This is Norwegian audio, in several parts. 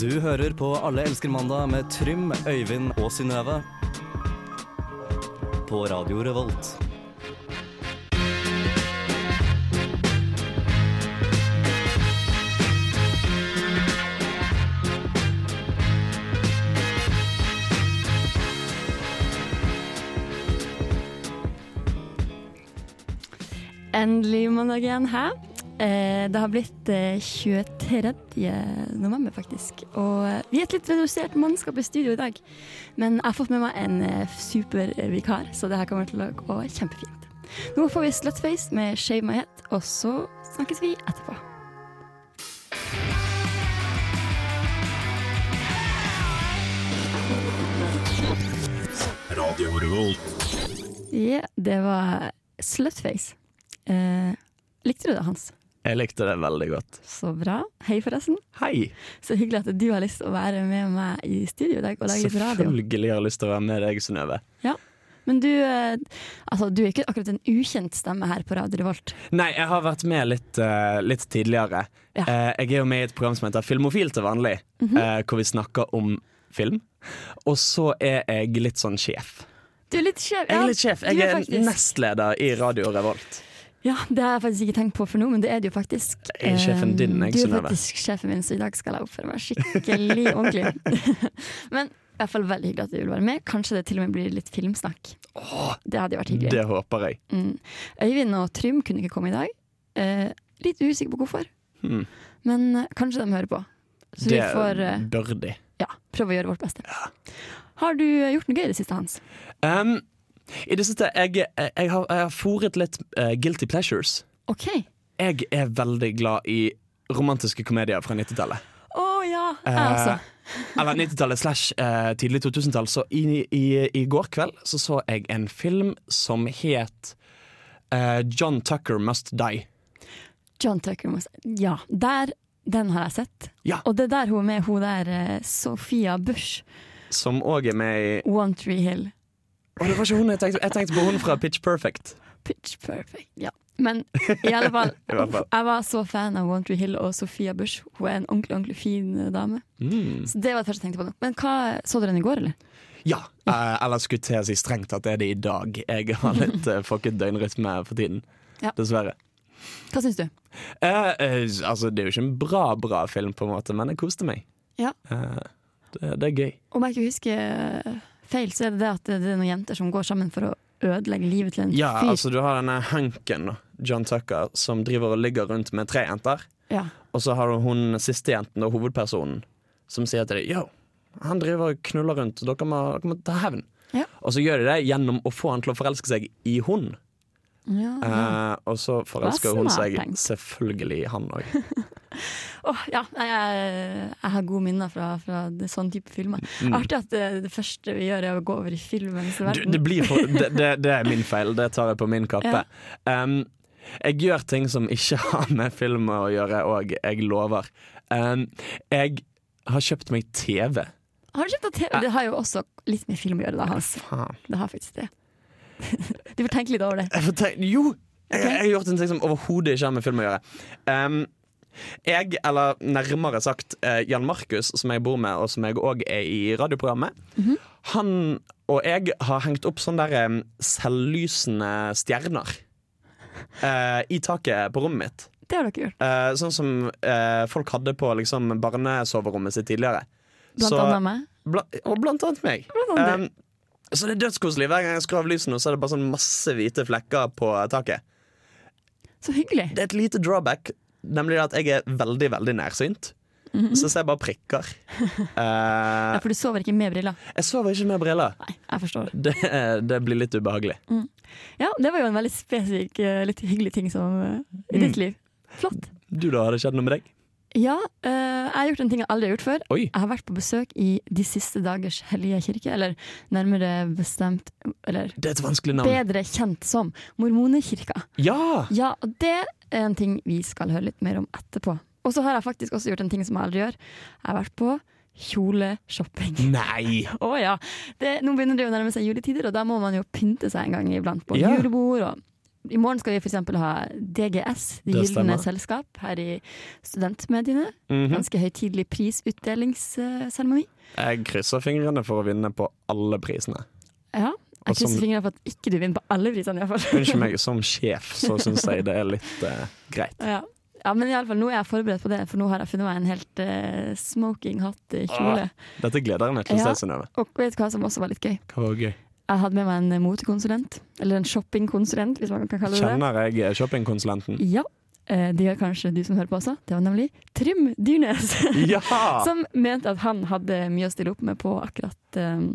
Du hører på Alle elsker mandag med Trym, Øyvind og Synnøve. På Radio Revolt. Endelig mandag igjen her. Eh, det har blitt eh, 23. november, faktisk. Og eh, vi er et litt redusert mannskap i studio i dag. Men jeg har fått med meg en eh, super vikar, så det her kommer til å gå kjempefint. Nå får vi Slutface med Shave My Head, og så snakkes vi etterpå. Radio Revolt. Ja, det var Slutface. Eh, likte du det, Hans? Jeg likte det veldig godt. Så bra. Hei, forresten. Hei! Så hyggelig at du har lyst til å være med meg i studio i dag og lage litt radio. Selvfølgelig har jeg lyst til å være med deg, Synnøve. Men du, eh, altså, du er ikke akkurat en ukjent stemme her på Radio Revolt. Nei, jeg har vært med litt, uh, litt tidligere. Ja. Uh, jeg er jo med i et program som heter Filmofil til vanlig, mm -hmm. uh, hvor vi snakker om film. Og så er jeg litt sånn sjef. Du er litt sjef. Jeg er litt sjef. Jeg er, er nestleder i Radio Revolt. Ja, Det har jeg faktisk ikke tenkt på for nå, men det er du jo faktisk. Jeg er sjefen din, jeg, Du er faktisk sjefen min, så i dag skal jeg oppføre meg skikkelig ordentlig. men i hvert fall veldig hyggelig at du vil være med. Kanskje det til og med blir litt filmsnakk. Åh, det hadde vært hyggelig. Det håper jeg. Mm. Øyvind og Trym kunne ikke komme i dag. Eh, litt usikker på hvorfor, Hmm. men eh, kanskje de hører på. Så vi Det får eh, bør de. ja, prøve å gjøre vårt beste. Har du eh, gjort noe gøy i det siste, Hans? Um, I det siste jeg, jeg, har, jeg har fôret litt uh, guilty pleasures. OK. Jeg er veldig glad i romantiske komedier fra 90-tallet. Å ja, jeg Eh, også. Eller 90-tallet slash eh, tidlig 2000-tall. Så i, i, i går kveld så, så jeg en film som het eh, John Tucker Must Die. John Tucker Must Ja, der, den har jeg sett. Ja. Og det er der hun er med, hun der Sofia Sophia Bush, Som òg er med i One Tree Hill. Å, det var ikke hun jeg tenkte Jeg tenkte på hun fra Pitch Perfect. Pitch perfect. Ja. Men i alle fall, jeg var så fan av One Tree Hill og Sophia Bush. Hun er en ordentlig ordentlig fin eh, dame. Mm. Så det var det første jeg tenkte på nå. Men hva, så du den i går, eller? Ja. Eh, eller skulle til å si strengt at det er det i dag. Jeg har litt uh, fucket døgnrytme for tiden. Ja. Dessverre. Hva syns du? Eh, eh, altså, det er jo ikke en bra, bra film, på en måte, men jeg koste meg. Ja. Eh, det, det er gøy. Om jeg ikke husker eh, feil, så er det det at det er noen jenter som går sammen for å ødelegge livet til en Ja, fyr. altså du har denne Hanken, da, John Tucker, som driver og ligger rundt med tre jenter. Ja. Og så har du hun siste jenten, og hovedpersonen, som sier til dem Yo, han driver og knuller rundt, dere må, dere må ta hevn. Ja. Og så gjør de det gjennom å få han til å forelske seg i hun. Ja, ja. Eh, og så forelsker hun seg tenkt. selvfølgelig i han òg. Åh, ja, jeg, jeg har gode minner fra, fra sånn type filmer. Mm. Artig at det, det første vi gjør, er å gå over i filmens Du, det, blir for, det, det, er min feil, det tar jeg på min kappe. Um, jeg gjør ting som ikke har med film å gjøre òg, jeg lover. Um, jeg har kjøpt meg TV. Har du kjøpt deg TV? Det har jo også litt med film å gjøre, da, Hans. Faen. Det har faktisk det. du får tenke litt over det. Tenke, jo! Jeg, jeg har gjort en ting som overhodet ikke har med film å gjøre. Um, jeg, eller nærmere sagt eh, Jan Markus, som jeg bor med, og som jeg òg er i radioprogrammet, han og jeg har hengt opp sånne der selvlysende stjerner eh, i taket på rommet mitt. Det har dere gjort. Eh, sånn som eh, folk hadde på liksom, barnesoverommet sitt tidligere. Blant Så- annet meg. Bla, og blant annet meg. Blant annet. Um, så det er dødskoselig. Hver gang jeg skrur av lysene, så er det bare sånn masse hvite flekker på taket. Så hyggelig. Det er et lite drawback, nemlig at jeg er veldig, veldig nærsynt. Mhm. Så jeg bare prikker. Ja, Eh, for du sover ikke med briller. jeg sover ikke med briller. Nei, jeg forstår. Det, det blir litt ubehagelig. Ja, det var jo en veldig spesifikk, eh, litt hyggelig ting som, uh, i Mm. ditt liv. Flott. Du da, har det skjedd noe med deg? Ja, uh, jeg har gjort en ting jeg aldri har gjort før. Oi. Jeg har vært på besøk i De siste dagers hellige kirke, eller nærmere bestemt Eller Det er et vanskelig navn. bedre kjent som Mormonekirka. Ja! Ja, og det er en ting vi skal høre litt mer om etterpå. Og så har jeg faktisk også gjort en ting som jeg aldri gjør. Jeg har vært på kjoleshopping. Nei! Å ja. Det, nå begynner det å nærme seg juletider, og da må man jo pynte seg en gang iblant på Ja. julebord og I morgen skal vi f.eks. ha DGS, Det gylne selskap, her i studentmediene. Mhm. Ganske høytidelig prisutdelingsseremoni. Jeg krysser fingrene for å vinne på alle prisene. Ja. Jeg krysser som- fingrene for at ikke du vinner på alle prisene, iallfall. Unnskyld meg, som sjef så syns jeg det er litt uh, greit. Ja. ja, men i alle fall, nå er jeg forberedt på det, for nå har jeg funnet meg en helt uh, smoking hot kjole. kjole. Dette gleder jeg meg til å se, Synnøve. Og vet du hva som også var litt gøy? Hva var gøy? Jeg hadde med meg en eh, motekonsulent, eller en shoppingkonsulent, hvis man kan kalle det det. Kjenner jeg shoppingkonsulenten? Ja, de det gjør kanskje du som hører på også. Det var nemlig Trym Dyrnes. Ja! som mente at han hadde mye å stille opp med på akkurat eh,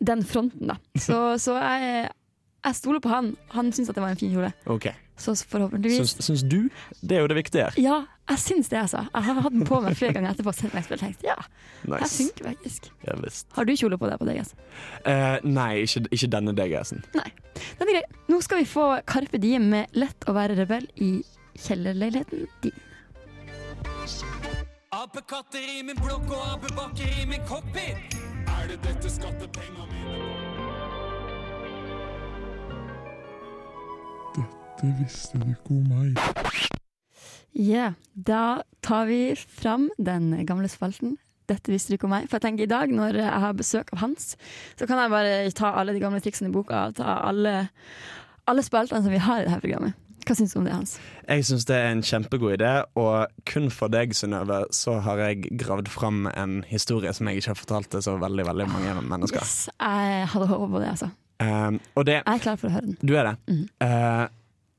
den fronten. da. Så, så jeg, jeg stoler på han. Han syns at det var en fin kjole. OK. Så forhåpentligvis Syns, syns du? Det er jo det viktige her. Ja, jeg syns det, altså. Jeg har hatt den på meg flere ganger etterpå og sett meg spille tenkt ja, nice. jeg funker faktisk. Ja. Har du kjole på deg på DGS? Uh, nei, ikke, ikke denne DGS-en. Nei. Den er grei. Nå skal vi få Carpe Diem med 'Lett å være rebell' i kjellerleiligheten din. Apekatter i min blokk og apebakker i min cockpit. Er det dette skattepenga mine Dette visste du ikke om meg. Ja, da tar vi fram den gamle spalten. Dette visste du ikke om meg. For jeg tenker i dag, når jeg har besøk av Hans, så kan jeg bare ta alle de gamle triksene i boka, og ta alle, alle spaltene som vi har i dette programmet. Hva syns du om det, Hans? Jeg syns det er en kjempegod idé, og kun for deg, Synnøve, så har jeg gravd fram en historie som jeg ikke har fortalt til så veldig veldig mange mennesker. Yes, jeg hadde håpet på det, altså. Um, og det Jeg er klar for å høre den. Du er det? Mhm. Uh,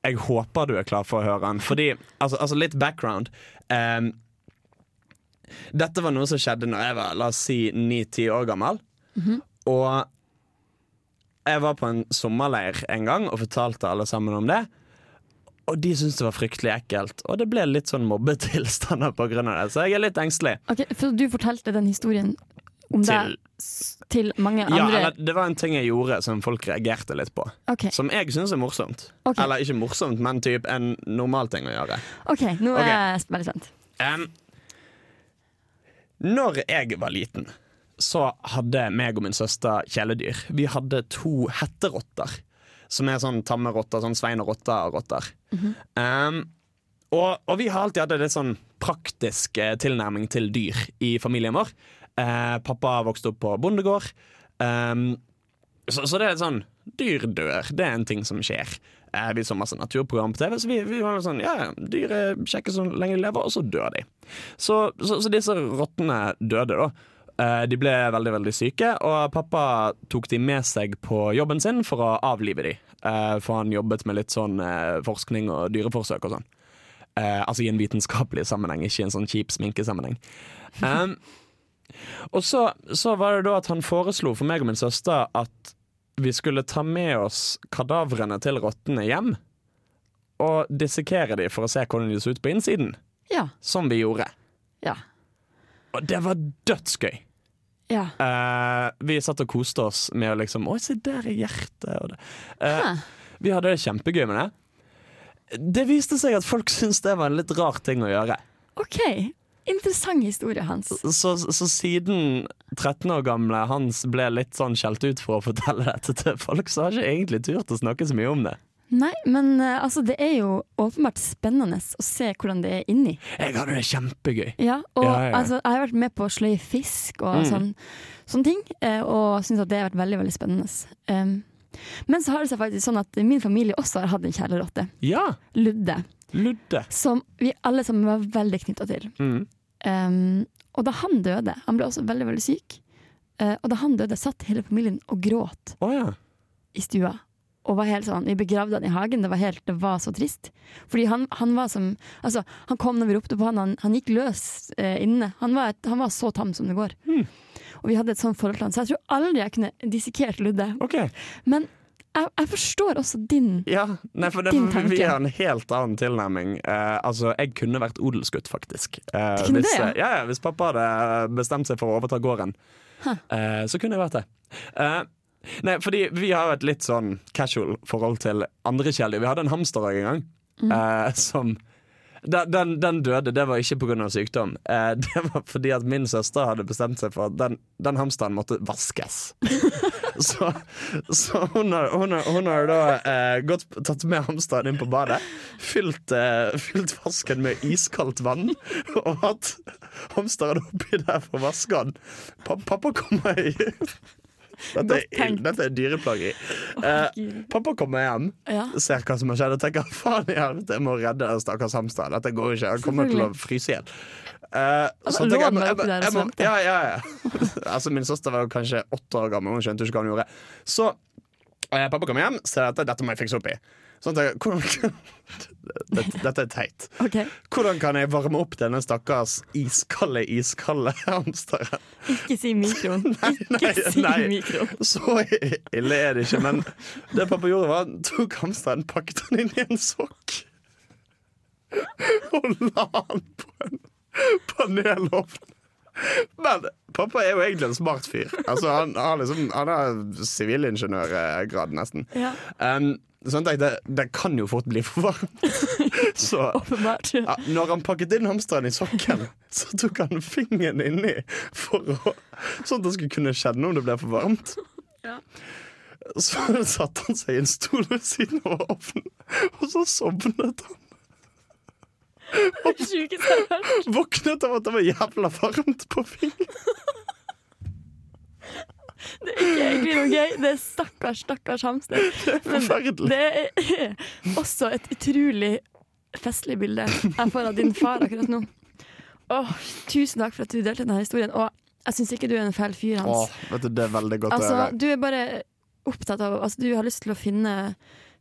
jeg håper du er klar for å høre den. Fordi, altså, altså litt background. Um, dette var noe som skjedde når jeg var la oss si ni-ti år gammel. Mhm. Og jeg var på en sommerleir en gang og fortalte alle sammen om det. Og de syntes det var fryktelig ekkelt. Og det ble litt sånn mobbetilstander pga. det. Så jeg er litt engstelig. Ok, For du fortalte den historien om Til, deg til mange ja, andre? eller, det var en ting jeg gjorde som folk reagerte litt på. Okay. Som jeg syns er morsomt. Okay. Eller ikke morsomt, men typ en normal ting å gjøre. ok, nå er jeg veldig spent. Um, når jeg var liten, så hadde meg og min søster kjæledyr. Vi hadde to hetterotter, som er sånn tamme rotter, sånn Svein og Rotta-rotter. Em, og, og vi har alltid hatt en sånn praktisk eh, tilnærming til dyr i familien vår. Eh, pappa vokste opp på bondegård. Um, så, så det er sånn Dyr dør. Det er en ting som skjer. Eh, vi så masse naturprogram på TV, så vi, vi var sånn Ja, dyr er kjekke så lenge de lever, og så dør de. Så, så, så disse rottene døde, da. Eh, de ble veldig veldig syke, og pappa tok de med seg på jobben sin for å avlive de. Eh, for han jobbet med litt sånn eh, forskning og dyreforsøk og sånn. Altså i en vitenskapelig sammenheng, ikke i en sånn kjip sminkesammenheng. Um, og så, så var det da at han foreslo for meg og min søster at vi skulle ta med oss kadavrene til rottene hjem. Og dissekere de for å se hvordan de så ut på innsiden. Ja. Som vi gjorde. Ja. Og det var dødsgøy. ja. Uh, vi satt og koste oss med å liksom Oi, se der er hjertet. Eh, vi hadde det kjempegøy med det. Det viste seg at folk syntes det var en litt rar ting å gjøre. OK. Interessant historie, Hans. Så, så siden 13 år gamle Hans ble litt sånn skjelt ut for å fortelle dette til folk, så har jeg ikke egentlig turt å snakke så mye om det. Nei, men eh, altså, det er jo åpenbart spennende å se hvordan det er inni. Jeg hadde det kjempegøy. Ja, og Ja, ja. Altså, jeg har vært med på å sløye fisk og Mm. sånn, sånne ting, eh, og syns at det har vært veldig veldig spennende. Um, men så har det seg faktisk sånn at min familie også har hatt en kjælerotte, Ja, Ludde, Ludde. som vi alle sammen var veldig knytta til. Mm. Um, og da han døde, han ble også veldig veldig syk, uh, og da han døde, satt hele familien og gråt oh, ja. i stua. Og var helt sånn, Vi begravde han i hagen, det var, helt, det var så trist. Fordi han, han var som Altså, han kom når vi ropte på han, han, han gikk løs eh, inne. Han var, et, han var så tam som det går. Og vi hadde et sånt forhold til han, så jeg tror aldri jeg kunne dissekert Ludde. Okay. Men jeg, jeg forstår også din Ja, nei, for det, Din tanke. vi har en helt annen tilnærming. Eh, altså, jeg kunne vært odelsgutt, faktisk. Eh, kunne hvis, det, ja? ja, ja, hvis pappa hadde bestemt seg for å overta gården, eh, så kunne jeg vært det. Nei, fordi vi har et litt sånn casual forhold til andre kjæledyr. Vi hadde en hamster en gang, Mm. eh, som den, den døde, det var ikke pga. sykdom. Eh, det var fordi at min søster hadde bestemt seg for at den, den hamsteren måtte vaskes. så så hun, har, hun, har, hun har da eh, gått, tatt med hamsteren inn på badet, fylt, eh, fylt vasken med iskaldt vann, og hatt hamsteren oppi der for å vaske den. Pa, pappa kommer i dette er, dette er dyreplageri. Eh, pappa kommer hjem, Ja. ser hva som har skjedd og tenker faen i helvete, jeg må redde den stakkars hamsteren. Dette går ikke. Han kommer til å fryse i hjel. Jeg, jeg, jeg må- ja, ja, ja. altså, min søster var kanskje åtte år gammel, hun skjønte ikke hva hun gjorde. Så eh, pappa kommer hjem, ser dette, dette må jeg fikse opp i. Så at jeg, hvordan, dette, dette er teit. Okay. Hvordan kan jeg varme opp denne stakkars iskalde, iskalde hamsteren? Ikke si mikroen. Nei, nei, si nei. mikroen. Så ille er det ikke, men det pappa gjorde var Han tok hamsteren, pakket den inn i en sokk og la den på en panelovn. Men pappa er jo egentlig en smart fyr. Altså, han, har liksom, han har sivilingeniørgrad, nesten. Ja, Um, så han tenkte det kan jo fort bli for varmt. Så ja, når han pakket inn hamsteren i sokken, så tok han fingeren inni for å, sånn at han skulle kunne kjenne om det ble for varmt. Ja. Så satte han seg i en stol ved siden av ovnen, og så sovnet han. Det sjukeste jeg har hørt. Våknet av at det var jævla varmt på fingeren. Det er ikke egentlig noe gøy. Det er stakkars, stakkars hamster. Men Forferdelig. det er også et utrolig festlig bilde jeg får av din far akkurat nå. Åh, tusen takk for at du delte denne historien. Og jeg syns ikke du er en fæl fyr, Åh, Hans. vet du, det er veldig godt å Altså, høre. du er bare opptatt av altså, Du har lyst til å finne,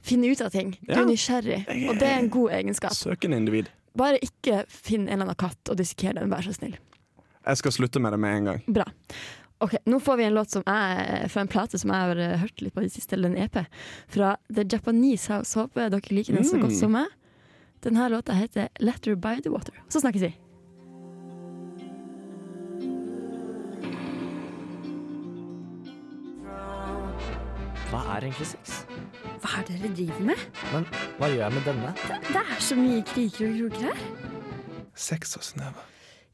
finne ut av ting. Du er nysgjerrig, og det er en god egenskap. Søkende individ. Bare ikke finn en eller annen katt og disseker den, vær så snill. Jeg skal slutte med det med en gang. Bra. Ok, Nå får vi en låt som er fra en plate som jeg har eh, hørt litt på i det siste, eller en EP, fra The Japanese House. Håper dere liker den så godt Mm. som meg. Denne låta heter 'Letter by the Water'. Så snakkes vi. Hva er egentlig sex? Hva er det dere driver med? Men hva gjør jeg med denne? Det er så mye kriker og kroker her. Sex og snøve.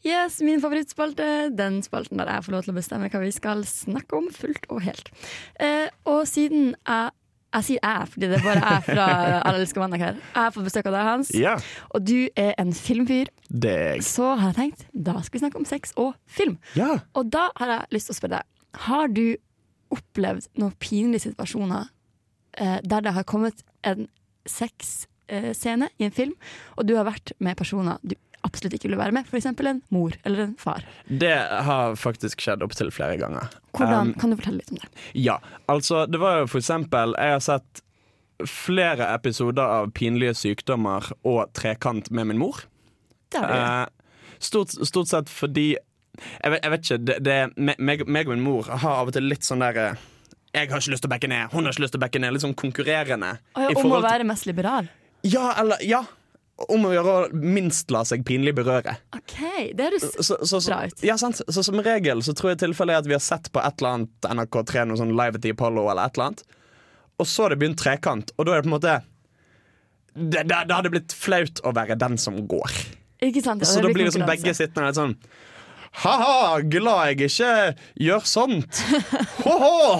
Yes, min favorittspalte. Den spalten der jeg får lov til å bestemme hva vi skal snakke om fullt og helt. Eh, og siden jeg jeg sier jeg, fordi det bare er fra Alle elsker mandag her. Jeg har fått besøk av deg, Hans. Ja, Og du er en filmfyr. det jeg. Så har jeg tenkt, da skal vi snakke om sex og film. Ja. Og da har jeg lyst til å spørre deg, har du opplevd noen pinlige situasjoner der det har kommet en sexscene i en film, og du har vært med personer du absolutt ikke ville være med, f.eks. en mor eller en far. Det har faktisk skjedd opptil flere ganger. Hvordan, Um, kan du fortelle litt om det? Ja, altså det var jo eksempel Jeg har sett flere episoder av Pinlige sykdommer og Trekant med min mor. Det har du. Eh, stort, stort sett fordi Jeg vet, jeg vet ikke, det, det, meg, meg og min mor har av og til litt sånn der eh, Jeg har ikke lyst til å backe ned, hun har ikke lyst til å backe ned. Litt sånn konkurrerende. Oh, ja, om å være mest liberal. Ja, eller Ja! Om å gjøre å minst la seg pinlig berøre. OK, det høres Så, så, så, Bra ut. ja, sant? så som regel så tror jeg tilfellet er at vi har sett på et eller annet NRK3, noe sånn Live at the Apollo eller et eller annet, og så har det begynt trekant, og da er det på en måte det, det, det hadde blitt flaut å være den som går. Ikke sant? Ja, Så da blir det sånn begge sittende litt sånn Ha-ha, glad jeg ikke gjør sånt. Ho-ho!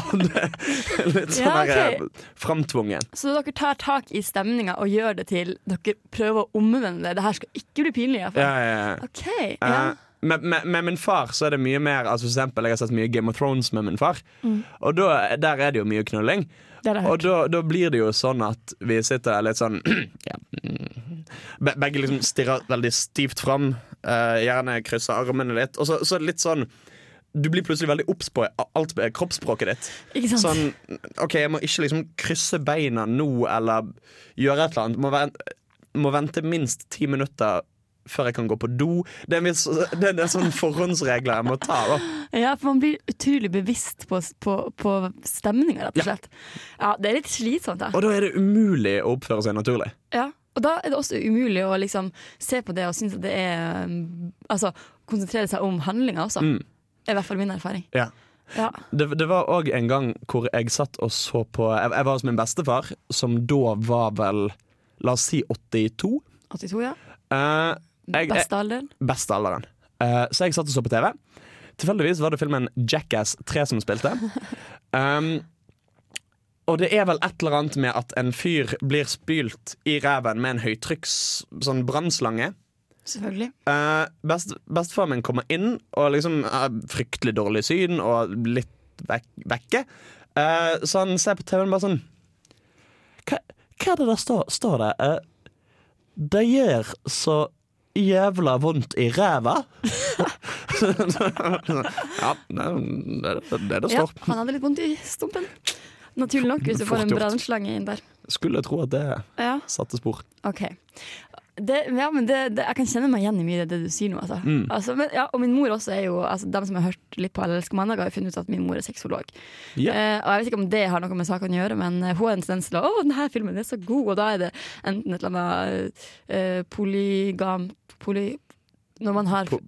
Litt sånn Ja, der, ok. eh, framtvungen. Så dere tar tak i stemninga og gjør det til dere prøver å omvende det. Det her skal ikke bli pinlig. Ja, ja, ja. Okay, Ja. Uh, med, med, med min far så er det mye mer altså For eksempel, Jeg har sett mye Game of Thrones med min far, Mm. og da, der er det jo mye knulling. Det Og da, da blir det jo sånn at vi sitter litt sånn ja, mm. Be- Begge liksom stirrer veldig stivt fram, eh, gjerne krysser armene litt. Og så, så litt sånn Du blir plutselig veldig obs på alt med kroppsspråket ditt. Ikke sant? Sånn, OK, jeg må ikke liksom krysse beina nå, eller gjøre et eller annet. Må, vente, må vente minst ti minutter før jeg kan gå på do. Det er, en viss, det er sånne sånn forhåndsregler jeg må ta. Da. Ja, for man blir utrolig bevisst på, på, på stemninga, rett og Ja. slett. Ja, det er litt slitsomt, da. Og da er det umulig å oppføre seg naturlig. Ja. Og da er det også umulig å liksom se på det og synes at det er um, Altså konsentrere seg om handlinga også. Mm. er i hvert fall min erfaring. Ja. Ja. Det, det var òg en gang hvor jeg satt og så på Jeg, jeg var hos min bestefar, som da var vel La oss si 82. 82, ja. Eh, jeg, jeg, Beste alder? beste alderen. Eh, så jeg satt og så på TV. Tilfeldigvis var det filmen Jackass 3 som spilte. Um, og det er vel et eller annet med at en fyr blir spylt i ræven med en høytrykks sånn brannslange. Selvfølgelig. Uh, best, Bestefaren min kommer inn og liksom har fryktelig dårlig syn og litt vek vekke. Uh, så han ser på TV-en bare sånn Hva, hva er det der står, står det? Uh, det gjør så jævla vondt i ræva. ja, det er det det, står. Ja, han hadde litt vondt i stumpen. Naturlig nok, hvis du får en brannslange inn der. Skulle tro at det Ja, satte spor. OK. Det, ja, men det, det, jeg kan kjenne meg igjen i mye av det du sier nå. Altså. Mm. Altså, men, ja, og min mor også er jo altså, De som har hørt litt på Alle mandag, har funnet ut at min mor er sexolog. Yeah. Eh, og Jeg vet ikke om det har noe med saken å gjøre, men eh, hun har en tendens til å Å, denne filmen er så god, og da er det enten et eller annet uh, polygam poly, Når man har Po-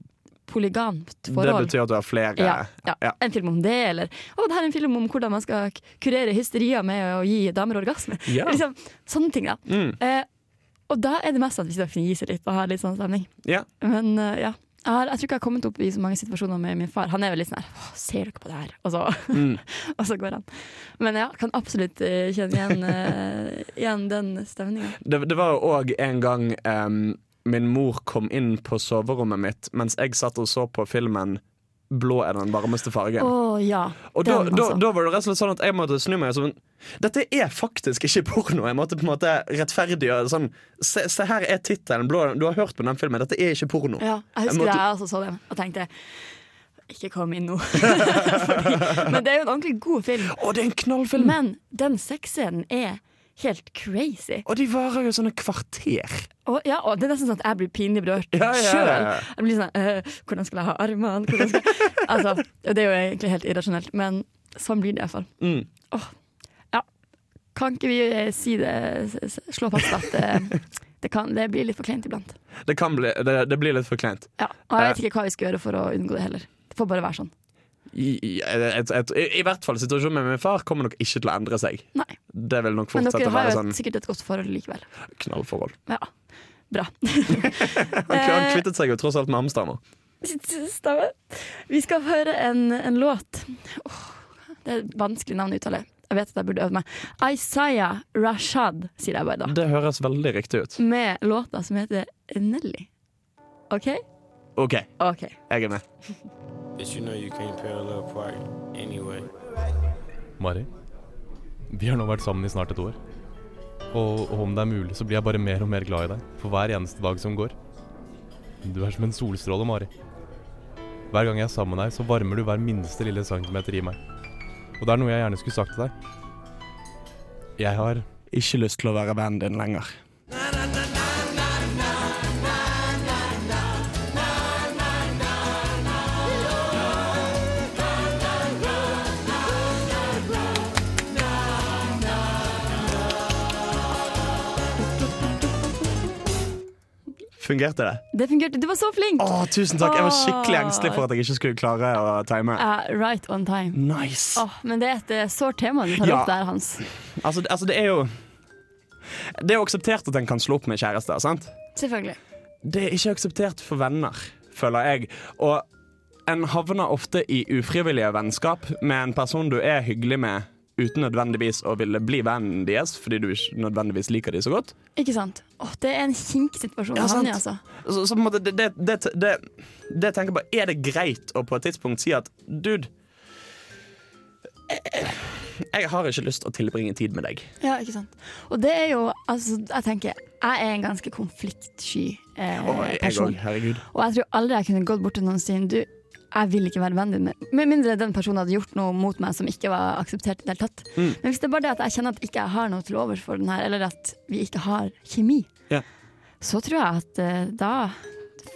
polygamt Det betyr at du har flere Ja, ja. ja. En film om det, eller å, det her er en film om hvordan man skal kurere hysterier med å gi damer orgasme. Ja. Liksom, sånne ting, da. Mm. Eh, og da er det mest at vi skal fnise litt og ha litt sånn stemning. Ja. Men uh, ja. Jeg, har, jeg tror ikke jeg har kommet opp i så mange situasjoner med min far. Han er vel litt sånn her Ser dere på det her? Og så, Mm. og så går han. Men ja, kan absolutt eh, kjenne igjen, uh, igjen den stemninga. Det, det var jo òg en gang em, min mor kom inn på soverommet mitt mens jeg satt og så på filmen 'Blå er den varmeste fargen'. Oh, ja. og da, den, da, altså. da var det rett og slett sånn at jeg måtte snu meg sånn Dette er faktisk ikke porno. Jeg måtte på en måte rettferdiggjøre sånn Se, se her er tittelen. Blå- Du har hørt på den filmen. Dette er ikke porno. Ja, jeg Jeg husker det, jeg også så den og tenkte ikke kom inn nå. Fordi, men det er jo en ordentlig god film. Å, det er en knallfilm! Men den sexscenen er helt crazy. Og de varer jo sånne kvarter. Og, ja, og det er nesten sånn at jeg blir pinlig berørt Ja, ja, sjøl. ja. Jeg blir sånn øh, Hvordan skal jeg ha armene? Skal... altså, det er jo egentlig helt irrasjonelt, men sånn blir det iallfall. Mm. Ja. Kan ikke vi eh, si det, slå fast at det, det, kan, det blir litt for kleint iblant. Det, kan bli, det, det blir litt for kleint. Ja. Og jeg vet ikke hva vi skal gjøre for å unngå det heller. Det får bare være sånn. I, i, et, et, i, I hvert fall situasjonen med min far kommer nok ikke til å endre seg. Nei. Det vil nok fortsette dere være har Men jo har jo sikkert et godt forhold likevel. knallforhold. Ja. Bra. Han kvittet seg jo tross alt med Amsterdam. Stemme. Vi skal høre en, en låt. Oh, det er et vanskelig navn å uttale. Jeg vet at jeg burde øve meg. Isaiah Rashad, sier jeg bare da. Det høres veldig riktig ut. Med låta som heter Nelly. OK? OK, OK. jeg er med. But you know you can't parallel park anyway. Mari, vi har nå vært sammen i snart et år. Og, og om det er mulig, så blir jeg bare mer og mer glad i deg for hver eneste dag som går. Du er som en solstråle, Mari. Hver gang jeg er sammen med deg, så varmer du hver minste lille centimeter i meg. Og det er noe jeg gjerne skulle sagt til deg. Jeg har Ikke lyst til å være vennen din lenger. Fungerte det? Det fungerte. Du var så flink! Åh, tusen takk! Jeg var skikkelig engstelig for at jeg ikke skulle klare å time. Uh, right on time. Nice! Åh, men det er et eh, sårt tema du tar Ja. opp der, Hans. Altså, altså, det er jo Det er jo akseptert at en kan slå opp med kjærester, sant? Selvfølgelig. Det er ikke akseptert for venner, føler jeg. Og en havner ofte i ufrivillige vennskap med en person du er hyggelig med, uten nødvendigvis å ville bli vennen deres, fordi du ikke nødvendigvis liker dem så godt. Ikke sant? Åh, det er en kinkig situasjon Ja, å havne i, sant. altså. Så, så på en måte, det, det, det, det, tenker jeg på, Er det greit å på et tidspunkt si at dude jeg, jeg har ikke lyst til å tilbringe tid med deg. Ja, ikke sant. Og det er jo, altså, jeg tenker Jeg er en ganske konfliktsky eh, Og jeg person. herregud. Og jeg tror aldri jeg kunne gått bort til noen og sagt Du, jeg vil ikke være vennen din. Med, mindre den personen hadde gjort noe mot meg som ikke var akseptert i det hele tatt. Mm. Men hvis det er bare det at jeg kjenner at ikke jeg har noe til overs for den her, eller at vi ikke har kjemi, Ja. så tror jeg at uh, da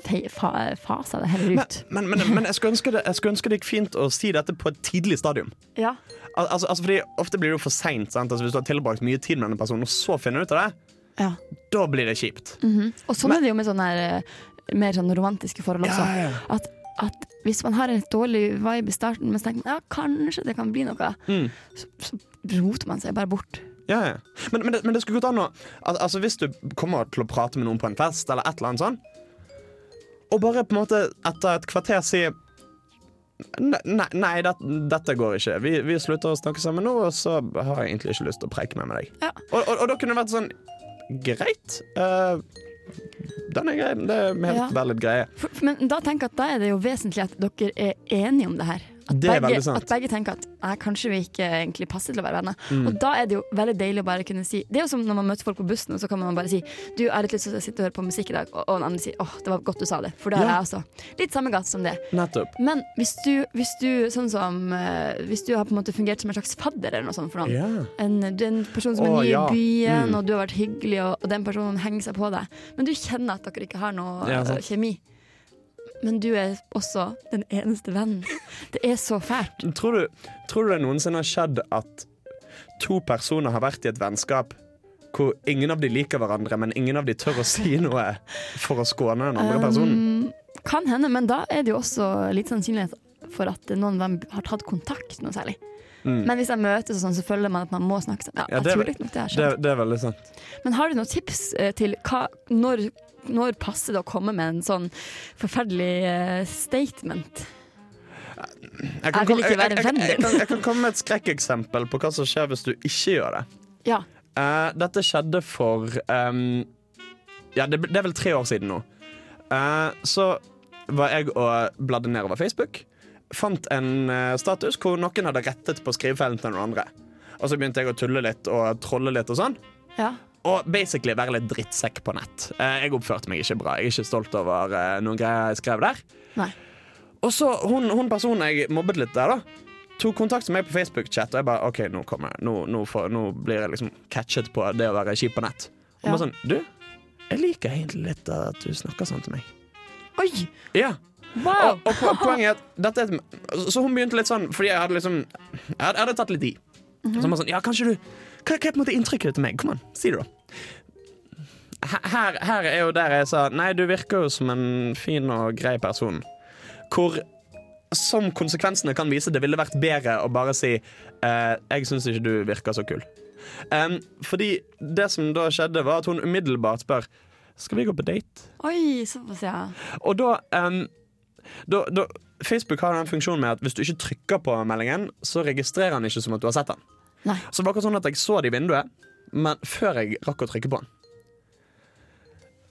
fa faser det heller ut. Men, men, men jeg, skulle det, jeg skulle ønske det gikk fint å si dette på et tidlig stadium. ja. Al altså, altså fordi Ofte blir det jo for seint. Altså, hvis du har tilbrakt mye tid med denne personen, og så finner du ut av det, ja. da blir det kjipt. Mhm. Og sånn er det jo med sånne her, eh, mer sånn romantiske forhold også. Ja, ja. At, at hvis man har en dårlig vibe i starten, men så tenker man ja, kanskje det kan bli noe, Mm. så, så roter man seg bare bort. Ja, ja. Men, men, det, men det skulle gått an å al Altså Hvis du kommer til å prate med noen på en fest, eller et eller annet sånn, og bare på en måte etter et kvarter si Nei, nei, nei det, dette går ikke. Vi, vi slutter å snakke sammen nå, og så har jeg egentlig ikke lyst til å preike mer med deg. Ja. Og, og, og da kunne det vært sånn Greit. eh, den er grei. Det er helt Ja. valid greie. For, men da tenker jeg at da er det jo vesentlig at dere er enige om det her. At Det begge, sant. At begge tenker at nei, kanskje vi ikke egentlig passer til å være venner. Mm. Og da er det jo veldig deilig å bare kunne si Det er jo som når man møter folk på bussen, og så kan man bare si Du, jeg har litt lyst til å sitte og høre på musikk i dag, og, og en annen sier åh, det var godt du sa det. For det har Ja. jeg også. Litt samme gate som det. Nettopp. Men hvis du, hvis du sånn som eh, Hvis du har på en måte fungert som en slags fadder eller noe sånt for noen, yeah. en, du er en person som er ny ny ja. i byen, Mm. og du har vært hyggelig, og, og den personen henger seg på deg, men du kjenner at dere ikke har noe Ja, eh, kjemi. Men du er også den eneste vennen. Det er så fælt. Tror du, tror du det noensinne har skjedd at to personer har vært i et vennskap hvor ingen av de liker hverandre, men ingen av de tør å si noe for å skåne den andre personen? Um, kan hende, men da er det jo også litt sannsynlighet for at noen av dem har tatt kontakt noe særlig. Mm. Men hvis jeg møtes sånn, så føler man at man må snakke sammen. Ja, Ja, det er det Det, det er veldig sant. Men har du noen tips eh, til hva, når, når passer det å komme med en sånn forferdelig eh, statement? Jeg være jeg, din. kan, jeg kan komme med et skrekkeksempel på hva som skjer hvis du ikke gjør det. Ja. Uh, dette skjedde for um, Ja, det, det er vel tre år siden nå. Uh, så var jeg og bladde nedover Facebook. Fant en eh, status hvor noen hadde rettet på skrivefeilen til noen andre. Og så begynte jeg å tulle litt og trolle litt og sånn. ja. Og basically være litt drittsekk på nett. Eh, jeg oppførte meg ikke bra. Jeg er ikke stolt over eh, noen greier jeg skrev der. Nei. Og så hun, hun personen jeg mobbet litt der, da, tok kontakt med meg på Facebook-chat, og jeg bare OK, nå kommer jeg. Nå, nå, får, nå blir jeg liksom catchet på det å være kjip på nett. Og Ja. bare sånn Du, jeg liker egentlig litt at du snakker sånn til meg. Oi! Ja. Wow! Og, og poenget er at er Så hun begynte litt sånn fordi jeg hadde liksom Jeg hadde, jeg hadde tatt litt i. Så hun var sånn Ja, kanskje du hva, er på en måte inntrykket til meg? Kom an, si det, da. Her, her er jo der jeg sa Nei, du virker jo som en fin og grei person. Hvor som konsekvensene kan vise, det ville vært bedre å bare si eh, Jeg syns ikke du virker så kul. Um, fordi det som da skjedde, var at hun umiddelbart spør Skal vi gå på date. Oi, såpass, ja. Og da, em, da, da Facebook har den funksjonen med at hvis du ikke trykker på meldingen, så registrerer den ikke som at du har sett den. Nei. Så det var akkurat sånn at jeg så det i vinduet, men før jeg rakk å trykke på den.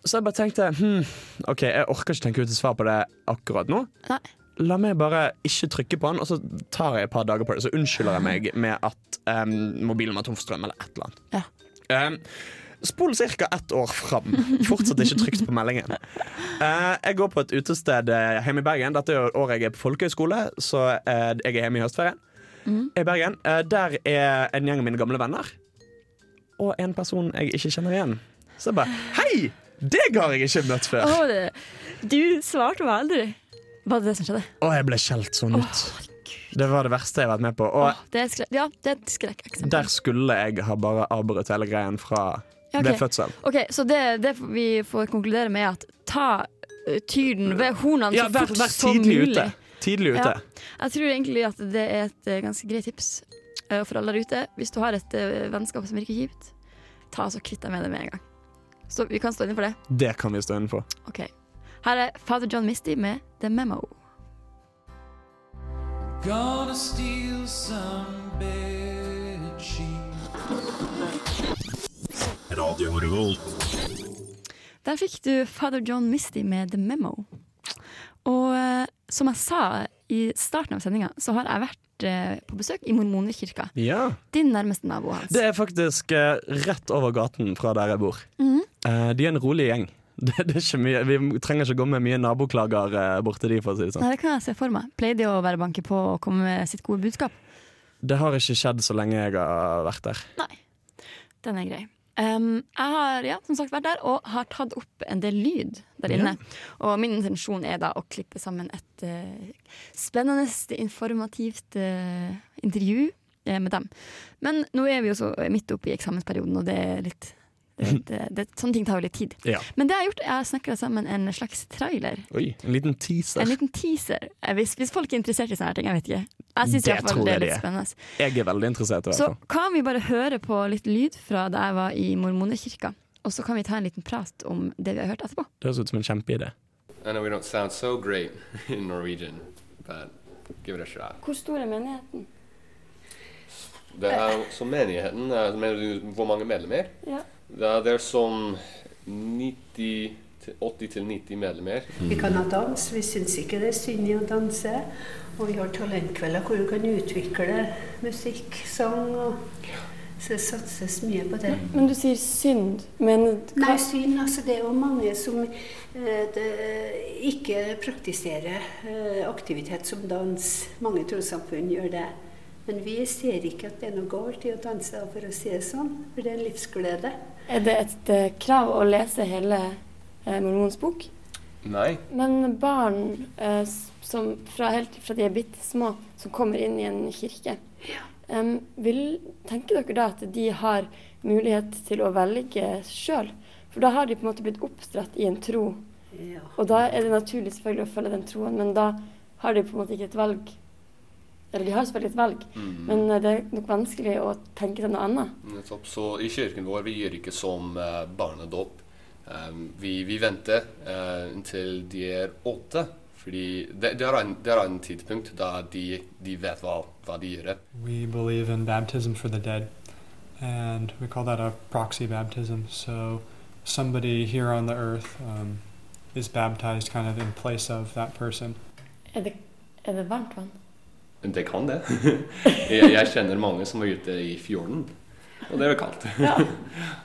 Så jeg bare tenkte hm, OK, jeg orker ikke tenke ut et svar på det akkurat nå. Nei. La meg bare ikke trykke på den, og så tar jeg et par dager på det. Så unnskylder jeg meg med at um, mobilen var tom for strøm, eller et eller annet. Ja. Um, Spol ca. ett år fram. Fortsatt ikke trygt på meldingen. Eh, jeg går på et utested eh, hjemme i Bergen. Dette er året jeg er på folkehøyskole, så eh, jeg er hjemme i høstferien. I Bergen. Der er en gjeng av mine gamle venner. Og en person jeg ikke kjenner igjen. Så jeg bare Hei! Deg har jeg ikke møtt før! Oh, det, du svarte meg aldri. Var det det som skjedde? Å, jeg ble skjelt sånn ut. Det var det verste jeg har vært med på. Og oh, det er ja, det er et skrekkeksempel. der skulle jeg ha bare avbrutt hele greien fra Ja, ok. ved fødsel. Ok, Så det, det vi får konkludere med, er at ta uh, tyren ved hornene Ja, så vær, fort vær som mulig. ute. Tidlig ute. Ja. Jeg tror egentlig at det er et eh, ganske greit tips eh, for alle der ute. Hvis du har et eh, vennskap som virker kjipt, ta så kvitt deg med det med en gang. Så vi kan stå inne for det. Det kan vi stå inne for. Ok. Her er Father John Misty med The Memo. Gonna steal some bed sheets. Der fikk du Father John Misty med The Memo. Og eh, som jeg sa i starten av sendinga, så har jeg vært eh, på besøk i Mormonerkirka. Ja. Din nærmeste nabo, Hans. Det er faktisk eh, rett over gaten fra der jeg bor. Mhm. Eh, de er en rolig gjeng. Det, det er ikke mye, vi trenger ikke gå med mye naboklager bort til de, for å si det sånn. Nei, det kan jeg se for meg. Pleier de å være banke på og komme med sitt gode budskap? Det har ikke skjedd så lenge jeg har vært der. Nei, Den er grei. Um, jeg har ja, som sagt vært der og har tatt opp en del lyd der inne. Og min intensjon er da å klippe sammen et uh, spennende, informativt uh, intervju uh, med dem. Men nå er vi jo så midt oppe i eksamensperioden, og det er litt det, det, det, Sånne ting tar jo litt tid. Ja. Men det jeg har gjort, jeg har snekra sammen en slags trailer. Oi, en liten teaser. En liten teaser. Eh, Hvis, hvis folk er interessert i sånne her ting, jeg vet ikke. Jeg syns Det det er litt spennende. Jeg er veldig interessert i hvert Så kan vi bare høre på litt lyd fra da jeg var i mormonekirka. Og så kan vi ta en liten prat om det vi har hørt etterpå. Det høres ut som en kjempeidé. I know we don't sound so great in Norwegian, but give it a shot. Hvor stor er menigheten? Det er som menigheten, eh, mener du hvor mange medlemmer? Ja. Det er, det er som 80-90 medlemmer. Vi kan ha dans. Vi syns ikke det er synd i å danse. Og vi har talentkvelder hvor du kan utvikle musikk, sang og Så det satses mye på det. Men du sier synd, men Nei, synd. Altså, det er jo mange som eh, det, ikke praktiserer eh, aktivitet som dans. Mange trossamfunn gjør det. Men vi ser ikke at det er noe galt i å danse, for å si det sånn. For det er en livsglede. Er det et eh, krav å lese hele eh, mormons bok? Nei. Men barn eh, som fra, helt fra de er bitte små, som kommer inn i en kirke, em, vil, tenker dere da at de har mulighet til å velge sjøl? For da har de på en måte blitt oppdratt i en tro, Ja. og da er det naturlig selvfølgelig å følge den troen, men da har de på en måte ikke et valg. Eller de har selvfølgelig et valg, men eh, det er nok vanskelig å tenke seg noe annet. Nettopp. Så i kirken vår vi gjør ikke som uh, barnedåp. Um, vi, vi venter uh, inntil de er åtte. Fordi det, det, er en, det er en tidspunkt da de, de vet hva, hva de gjør. We believe in baptism for the dead, and we call that a proxy baptism. So somebody here on the earth um, is baptized kind of in place of that person. Er det, er det varmt vann? Det kan det. jeg, jeg kjenner mange som var ute i fjorden, og det er jo kaldt. Ja.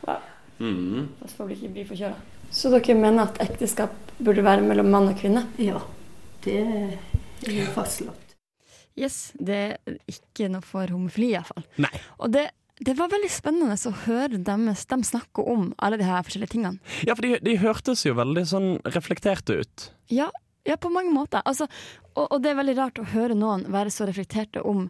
Wow. Mm. Pass på å ikke bli forkjøla. Så dere mener at ekteskap burde være mellom mann og kvinne? ja. Det er jo fastslått. Yes, det er ikke noe for homofili iallfall. Og det, det var veldig spennende å høre dem, dem snakke om alle de her forskjellige tingene. Ja, for de, de hørtes jo veldig sånn reflekterte ut. Ja, ja på mange måter. Altså, og, og det er veldig rart å høre noen være så reflekterte om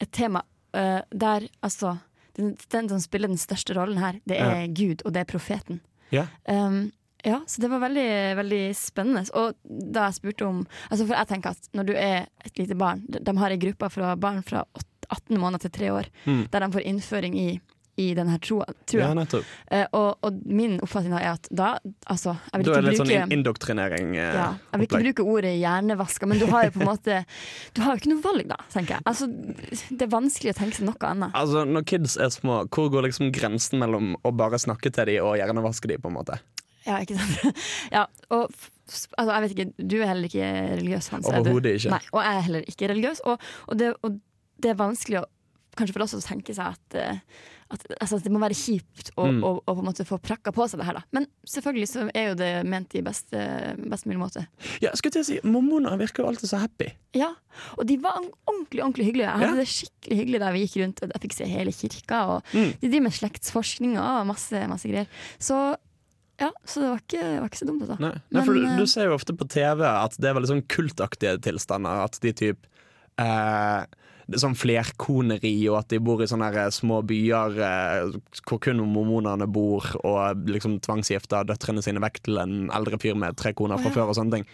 et tema uh, der altså den, den som spiller den største rollen her, det er Gud, og det er profeten. Ja. Um, ja, så det var veldig, veldig spennende. Og da jeg spurte om altså For jeg tenker at når du er et lite barn De, de har ei gruppe fra barn fra 18 måneder til 3 år, Mm. der de får innføring i, i denne troen troa. Ja, nettopp. Uh, og, og min oppfatning er at da Altså, jeg vil Da er det litt sånn bruke sånn indoktrinering. Uh, ja, jeg vil ikke opplegg. bruke ordet hjernevaska, men du har jo på en måte Du har jo ikke noe valg, da, tenker jeg. Altså, det er vanskelig å tenke seg noe annet. Altså, Når kids er små, hvor går liksom grensen mellom å bare snakke til dem og hjernevaske dem? på en måte? Ja, ikke sant? ja, og altså, jeg vet ikke, du er heller ikke religiøs, Hans. er? Overhodet ikke. Nei, og jeg er heller ikke religiøs. Og, og, det, og det er vanskelig å, kanskje for oss å tenke seg at, eh, at altså, det må være kjipt å, Mm. å, å på en måte få prakka på seg det her. Da. Men selvfølgelig så er jo det ment i best, eh, best mulig måte. Ja, skulle til å si, Mormoner virker jo alltid så happy. Ja, og de var ordentlig ordentlig hyggelige. Jeg hadde Ja. det skikkelig hyggelig der vi gikk rundt. og Jeg fikk se hele kirka, og Mm. de driver med slektsforskning og masse, masse greier. Så ja, så det var ikke, det var ikke så dumt, Da. Nei. Nei, for Men, du, eh, du ser jo ofte på TV at det er veldig sånn kultaktige tilstander. At de typ eh, det er Sånn flerkoneri, og at de bor i sånne små byer eh, hvor kun mormonerne bor, og liksom tvangsgifter døtrene sine vekk til en eldre fyr med tre koner fra oh, ja. før og sånne ting.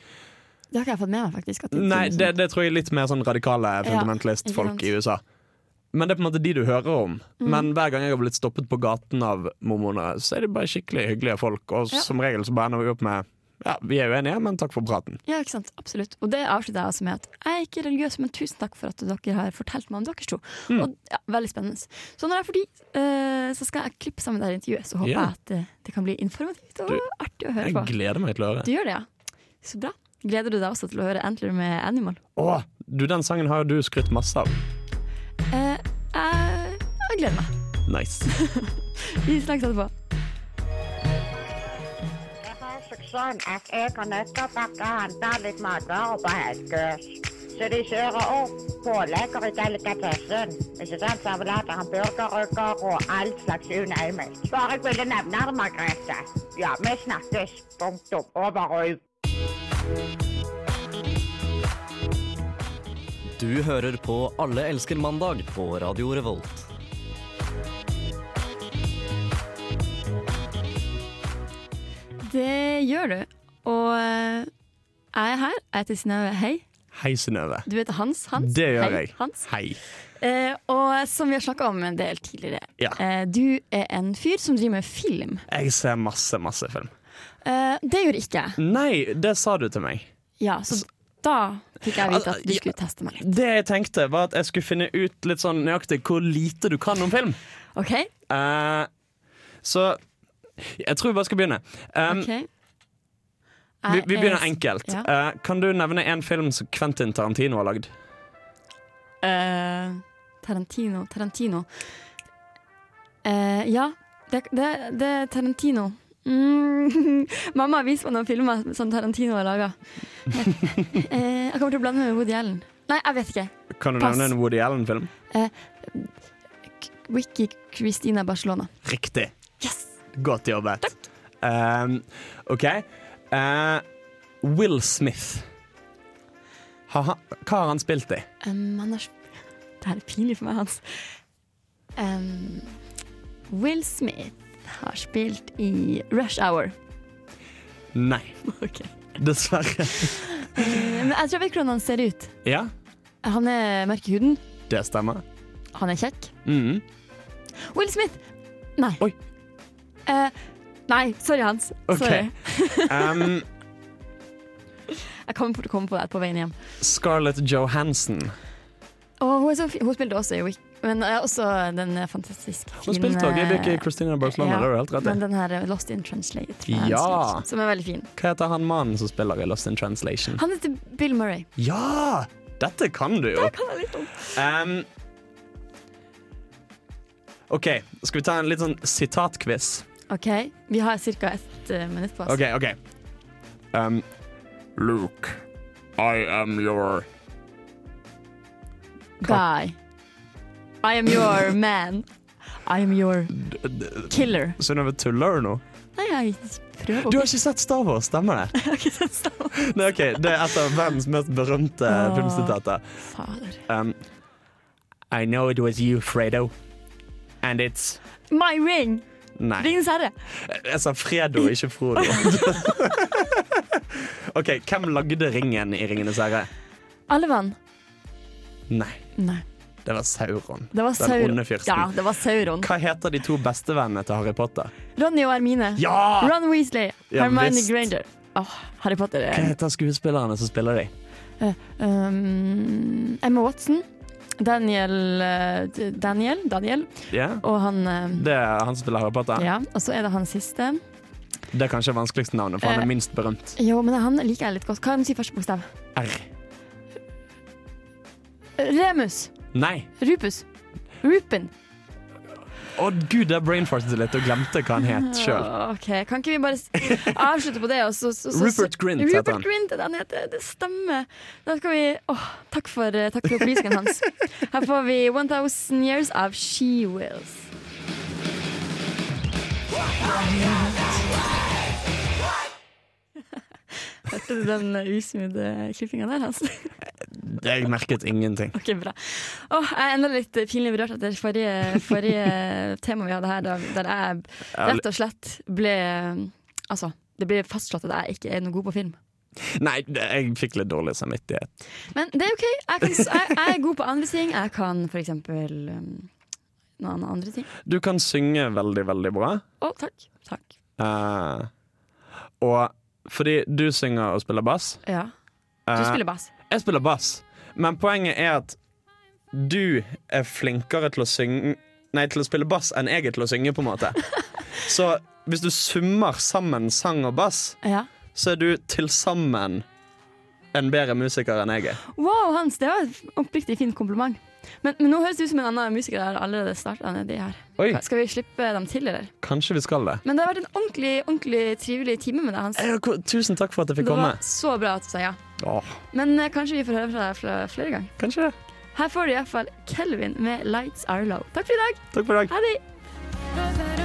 Det har ikke jeg fått med meg, faktisk. At Nei, det, det tror jeg er litt mer sånn radikale fundamentalistfolk ja, i USA. Men det er på en måte de du hører om. Mm. Men hver gang jeg har blitt stoppet på gaten av mormoner, så er de bare skikkelig hyggelige folk. Og Ja. som regel så bare ender vi opp med ja, vi er uenige, men takk for praten. Ja, ikke sant. Absolutt. Og det avslutter jeg altså med at jeg er ikke religiøs, men tusen takk for at dere har fortalt meg om deres tro. Mm. Og ja, Veldig spennende. Så når jeg får tid, eh, så skal jeg klippe sammen det intervjuet. Så håper Ja. jeg at det, det kan bli informativt og Du, artig å høre Jeg på. gleder meg til å høre. Du gjør det, ja. Så bra. Gleder du deg også til å høre Antler med Animal? Å, du, den sangen har jo du skrytt masse av. Eh, jeg, jeg gleder meg. Nice. Vi snakkes etterpå. Sånn at jeg har vært og handla litt matvarer på Helgøs. Så de kjører opp pålegger i delikatessen. Ikke sant? Servelater, hamburgerrygger og alt slags unøymelt. Bare jeg ville nevne det, Margrethe. Ja, vi snakkes. Punktum. Over og ut. Du hører på Alle elsker mandag på Radio Revolt. Det gjør du. Og eh, jeg er her. Jeg heter Synnøve. Hei. Hei, Synnøve. Du heter Hans? Hans? Det gjør Hei, jeg. Hans. Hei. Eh, og som vi har snakka om en del tidligere, Ja. eh, du er en fyr som driver med film. Jeg ser masse, masse film. Eh, det gjør ikke jeg. Nei, det sa du til meg. Ja, så da fikk jeg vite at du skulle teste meg litt. Det jeg tenkte, var at jeg skulle finne ut litt sånn nøyaktig hvor lite du kan om film. OK? Eh, så jeg tror vi bare skal begynne. Um, okay. vi, vi begynner er- enkelt. Ja. Uh, kan du nevne en film som Quentin Tarantino har lagd? Uh, Tarantino Tarantino. Uh, ja, det, er Tarantino. Mm. Mamma har vist meg noen filmer som Tarantino har laga. eh, jeg kommer til å blande med Woody Allen. Nei, jeg vet ikke. Kan du Pass. nevne en Woody Allen-film? Eh, Wiki Christina Barcelona. Riktig. Yes! Godt jobbet. Um, OK. Uh, Will Smith. Ha, ha, hva har han spilt i? Um, han har Det her er pinlig for meg, Hans. Um, Will Smith har spilt i Rush Hour. Nei. Ok. Dessverre. Men jeg tror jeg vet hvordan han ser ut. Ja, Han er mørk i huden, det stemmer. han er kjekk. Mhm. Will Smith! Nei. Oi. Eh, nei, sorry, Hans. Sorry. Um, Jeg kommer til å komme på det på veien hjem. Scarlett Johansson. Oh, hun, er hun spilte også i Wick, men eh, også den er fantastisk fine Hun spilte også i Vicky Christina Barcelona. det er. Men den her eh, Lost in Translate, Ja. Translation, som er veldig fin. Hva heter han mannen som spiller i Lost in Translation? Han heter Bill Murray. Ja! Dette kan du jo. Det kan jeg litt om. Um, OK, skal vi ta en litt sånn sitatquiz? OK, vi har ca. ett eh, minutt på oss. OK, OK. Um, Luke, I am your Guy. I am your man. I am your killer. Synnøve, tuller du nå? Nei, jeg prøver Du har ikke sett Star Wars, stemmer det? Jeg har ikke sett Star Wars. Nei, ok, Det er et av verdens mest berømte oh, filmsitater. Fader. Um, I know it was you, Fredo. And it's My ring! Nei. Ringenes herre. Jeg sa Fredo, ikke Frodo. OK, hvem lagde ringen i Ringenes herre? Alvan. Nei, Nei. det var Sauron. Det var Den onde fyrsten. Ja, det var Sauron. Hva heter de to bestevennene til Harry Potter? Ronny og Hermine. Ja! Ron Weasley. Ja, Hermione visst. Granger. Åh, Harry Potter Hva er heter skuespillerne som spiller de? Eh, um, Emma Watson. Daniel eh, Daniel, Daniel. Yeah. Og han eh, Det er han som spiller Harry Potter. Ja, og så er det han siste. Det er kanskje vanskeligste navnet, for han Eh. er minst berømt. Jo, men han liker jeg litt godt. Hva er den sier første bokstav? R. Remus. Nei. Rupus. Rupen. Å gud, jeg brainfartet litt og glemte hva han het sjøl. Okay. Kan ikke vi bare avslutte på det? Og så, så, så, Rupert Grint heter han. Rupert Grint er det han heter. Det stemmer. Da skal vi Åh, takk for, eh, takk for opplysningen hans. Her får vi 1000 Years av She Wills. Hørte du den usmooth klippinga der, Hans? Jeg merket ingenting. Ok, bra. Åh, jeg er enda litt pinlig berørt etter forrige, forrige tema vi hadde her, der jeg rett og slett ble Altså, det ble fastslått at jeg ikke er noe god på film. Nei, jeg fikk litt dårlig samvittighet. Men det er OK. Jeg, kan, jeg, jeg er god på andre ting. Jeg kan for eksempel um, noen andre ting. Du kan synge veldig, veldig bra. Å, takk. Takk. Uh, og fordi du synger og spiller bass Ja. Du eh, spiller bass. Jeg spiller bass. Men poenget er at du er flinkere til å synge Nei, til å spille bass enn jeg er til å synge, på en måte. Så hvis du summer sammen sang og bass, Ja. så er du til sammen en bedre musiker enn jeg er. Wow, Hans, det var et oppriktig fint kompliment. Men, men nå høres det ut som en annen musiker har allerede starta nedi her. Oi. Skal vi slippe dem til, eller? Kanskje vi skal det. Men det har vært en ordentlig, ordentlig trivelig time med deg, Hans. Eh, Tusen takk for at jeg fikk Det komme. var så bra at du sa ja. Åh, Men eh, kanskje vi får høre fra deg flere, flere ganger. kanskje det. Her får du iallfall Kelvin med 'Lights Are Low'. Takk for i dag. Takk for i dag. Ha det.